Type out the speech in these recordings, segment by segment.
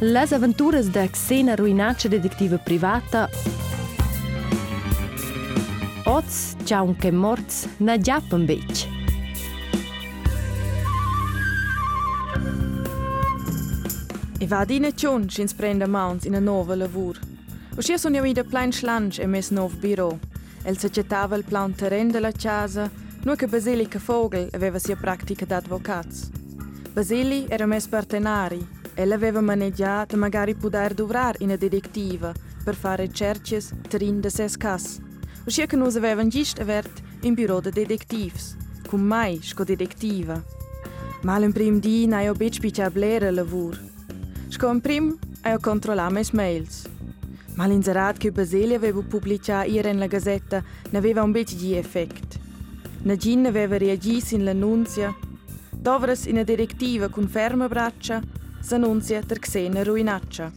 Les avventuras da Xena Ruinaccia detectiva privata Oz, ciao che morts, na giappan bec. E va di neciun schins prenda mauns in a nova lavur. Uscia son io ida plein schlange e mes nov biro. El s'accettava il plan terren della casa, nu che Basilica Vogel aveva sia pratica d'advocats. Basili era mes partenari, el aveva maneggiato magari poter dovrar in a detectiva per fare ricerches terin de ses cas. Uscia che nus avevan gist avert in bureau de detectives, cum mai sco detectiva. Mal in prim di na io bitch pichar blera lavur. Sco in prim io controlla mes mails. Mal in zerat che Basili aveva pubblicato ieri in la gazzetta ne aveva un bitch di effect. Nadine aveva reagito in l'annunzia. Dovras in a direttiva con ferma braccia s'annunzia ter Xena Ruinaccia.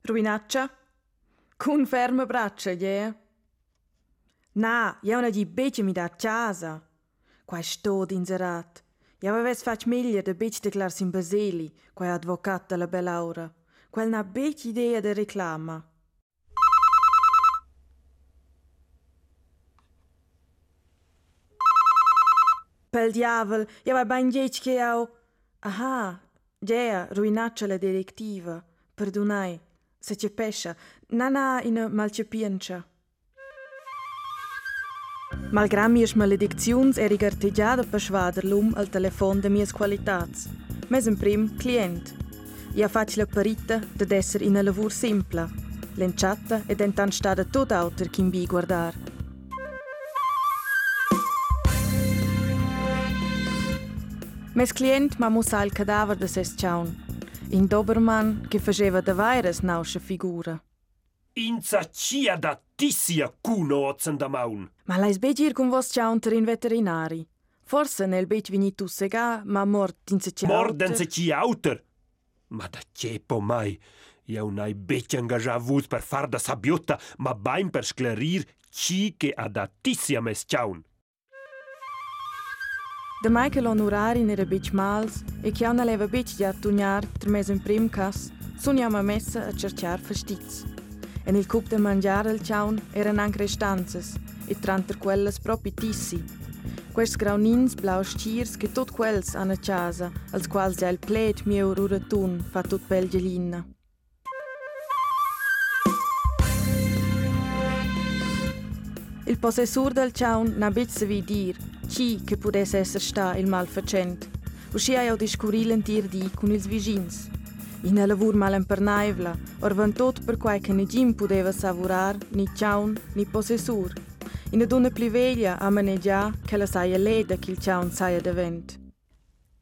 Ruinaccia? Con ferma braccia, yeah? Na, io non di becce mi da casa. Qua sto d'inserat. Io avevo fatto meglio di becce declarsi in Basili, qua è avvocato della Bellaura. Quel na becce idea di reclama. Quel diavolo, aveva bandiet che au... Aha, Gea ruinaccia la direttiva. Perdonai, se c'è pesce, nana in malcepienza. Malgrado minhas maledicções, era artejada para esvadar lume ao telefone de minhas qualidades. Mas em prim, cliente. E a faccia parita de desser in a lavur simpla, lenciata ed entan stada toda outra que imbi guardar. Mes client ma musa il cadaver de ses ciaun. In Dobermann che faceva da vairas nausche figura. Inza cia da tissia cuno ozen da maun. Ma lais begir con vos ciaun ter in veterinari. Forse nel bec vini tu sega, ma mort in se ciaun. Morden se ci auter. Ma da cepo mai. Io n'hai beccia engagavut per far da sabiota, ma bain per sclerir ci che ha da tissia mes ciaun. De mai che l'onorari n'era bec mals e che una leva bec di attugnar ter mes in prim cas, suniamo a messa a cerciar fastiz. En il cup de mangiare al ciaun eran anche restanzas, e tranter quelles propi tissi. Quest graunins blaus cirs che tot quels hanno casa, als quals ja il pled mio ruratun fa tot bel gelina. Il possessor del ciaun n'a bec savi dir chi che pudesse esser sta il malfacent. Usci ai au discurri lentir di con ils vigins. In a lavur mal impernaivla, orvan tot per quai che negim pudeva savorar ni ciaun ni possessor. In a donna pliveglia a maneggia che la saia leda che il ciaun saia davent.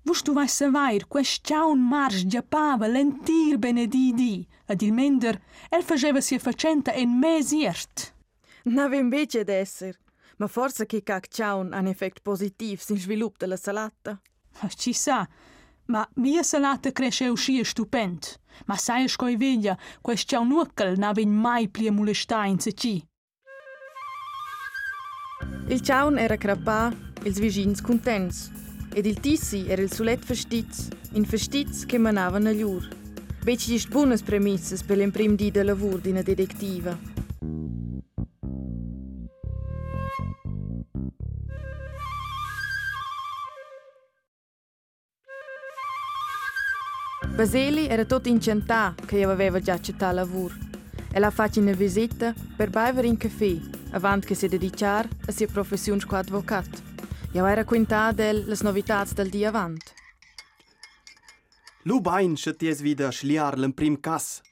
Vus tu vai savair, quest ciaun marsch giappava lentir benedidi, ad il mender, el faceva sia facenta en mesiert. N'ave invece d'esser, ma forse che cac ciaun han effect positiv sin svilup della salata. Ci sa, ma mia salata cresce uscia stupend, ma sai scoi veglia, quest ciaun nuckel n'ave mai plia molesta in ci. Il ciaun era crapà, ils vigins contents, ed il tissi era il sulet festiz, in festiz che manavan a gliur. Bec gist buonas premisses per l'imprim di de lavur d'ina detectiva. Baseli era tot incentà che io aveva già accettato lavur. Ella ha fatto una visita per bever in caffè, avant che si dedicar a sia professione come avvocat. Io era quintà delle novità del dia avant. Lu bain schaties wieder schliar lem prim cas.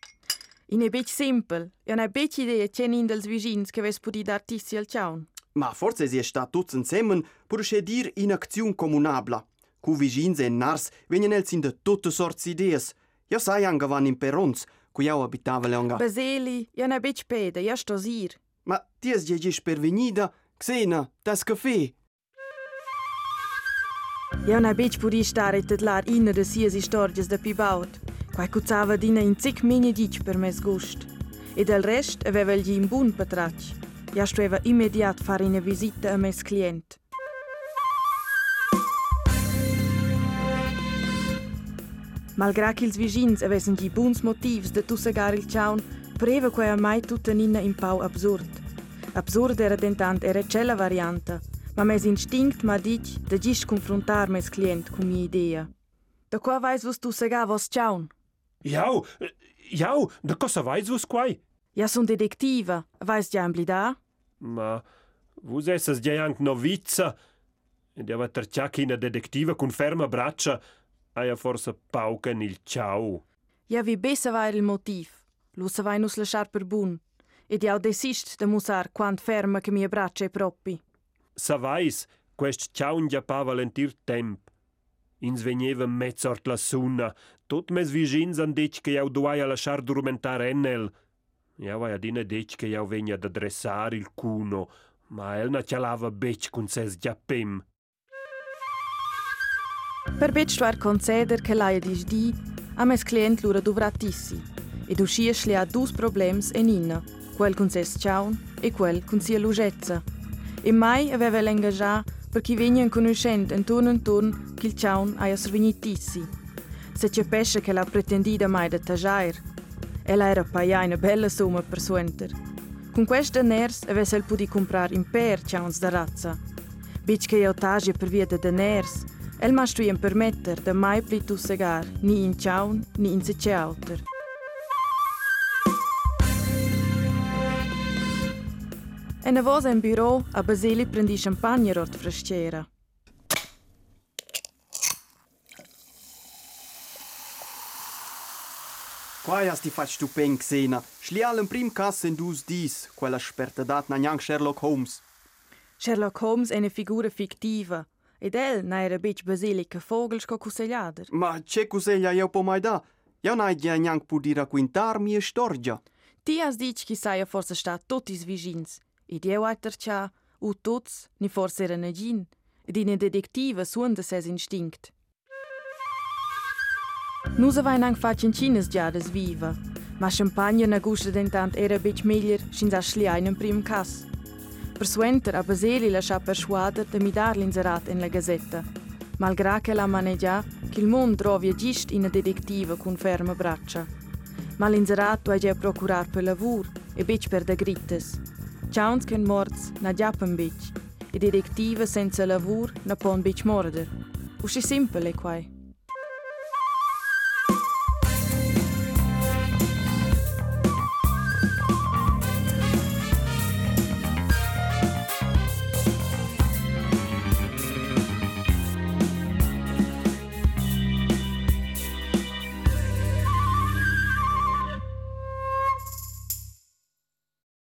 In è bec simpel, e non è bec idea c'è in dels vicins che ves pudi dar tissi al ciaun. Ma forse si sta tuts insemmen pur sche dir in acziun comunabla. ku Cuviginze jo e Nars vengono da tutte sorti di idee. Io sai anche vanno in Perons, ku jau abitavo l'onga. Baseli, io ne bich pede, io sto zir. Ma ti es gegis per venida, Xena, das caffè. Io ne bich puri stare tetlar inne de siesi storges da pibaut. ku cuzzava dina in zic mini dic per mes gust. E del rest aveva gli in buon patrac. Io stava immediat fare una visita a mes client. Malgrà che ils vicins avessero gli buns motivs de tussegar il ciaun, pareva quei mai tutta nina in pau absurd. Absurd era dentant era cella varianta, ma mes instinct ma dic de gist confrontar mes client con mia idea. Da qua vais vos tussegar vos ciaun? Jau, jau, da cosa vais vos quai? Ja son detektiva, vais ja blida? Ma vos essas già anche novizza. Ed ava terciac ina detectiva con ferma braccia, aia forse pauca nel ciao. Ja vi besser vai il motiv. Lu se vai nus lasciar per bun. Ed jau desist de musar quant ferma che mia braccia è proppi. Savais, quest ciao già pa valentir temp. Ins venieva mezzort la sunna, tot mes vigins han dec che jau duai a lasciar durmentar ennel. Jau ai adina dec che jau vegna ad adressar il cuno, ma el na cialava bec cun ses giappem. Per bec stuar conceder che laia dis di, a mes client lura duvratissi. Ed uscias li ha dus problems en inna, quel con ses ciaun e quel con sia lugetza. E mai aveva l'engagià per chi vegna in conoscent en turn en turn che il ciaun aia srvignitissi. Se c'è pesce che la pretendida mai da tajair. Ella era paia una bella somma per suenter. Con questa ners avesse el pudi comprar imper ciauns da razza. Bic che io tagia per via de deners, el ma stuien permetter da mai pli tussegar, ni in ciaun, ni in sece auter. E na vosa in bureau a Basili prendi champagne rort fresciera. Quai has ti fac tu pen xena. Schlial in prim cas in dus dis, quella sperta dat na Sherlock Holmes. Sherlock Holmes è una figura fictiva, Ide najre biq bëzili kë fogël shko kuseljader. Ma që kuselja jo po majda, jo ja najgja njank pudira kuintar mi e shtorgja. Ti as diq kisa jo forse shta totis vizhins. Ide u ajtërqa, u tots, një forse rënëgjin. Dine detektive suënde ses instinkt. Nu se vain ang facin cines gjades viva. Ma champagne në gushtë dentant era biq miljer, shinza shli ajnë në prim kasë. Per suenter a Baseli lascia persuader de mi dar l'inserat in la gazzetta, malgrà che la maneggia che il mondo trovi gist in detectiva con ferma braccia. Ma l'inserat hai già procurar per lavur e bic per de grittes. Ciauns ken morts na giappen bic, e detectiva senza lavur na pon bic morder. Usci simple quai.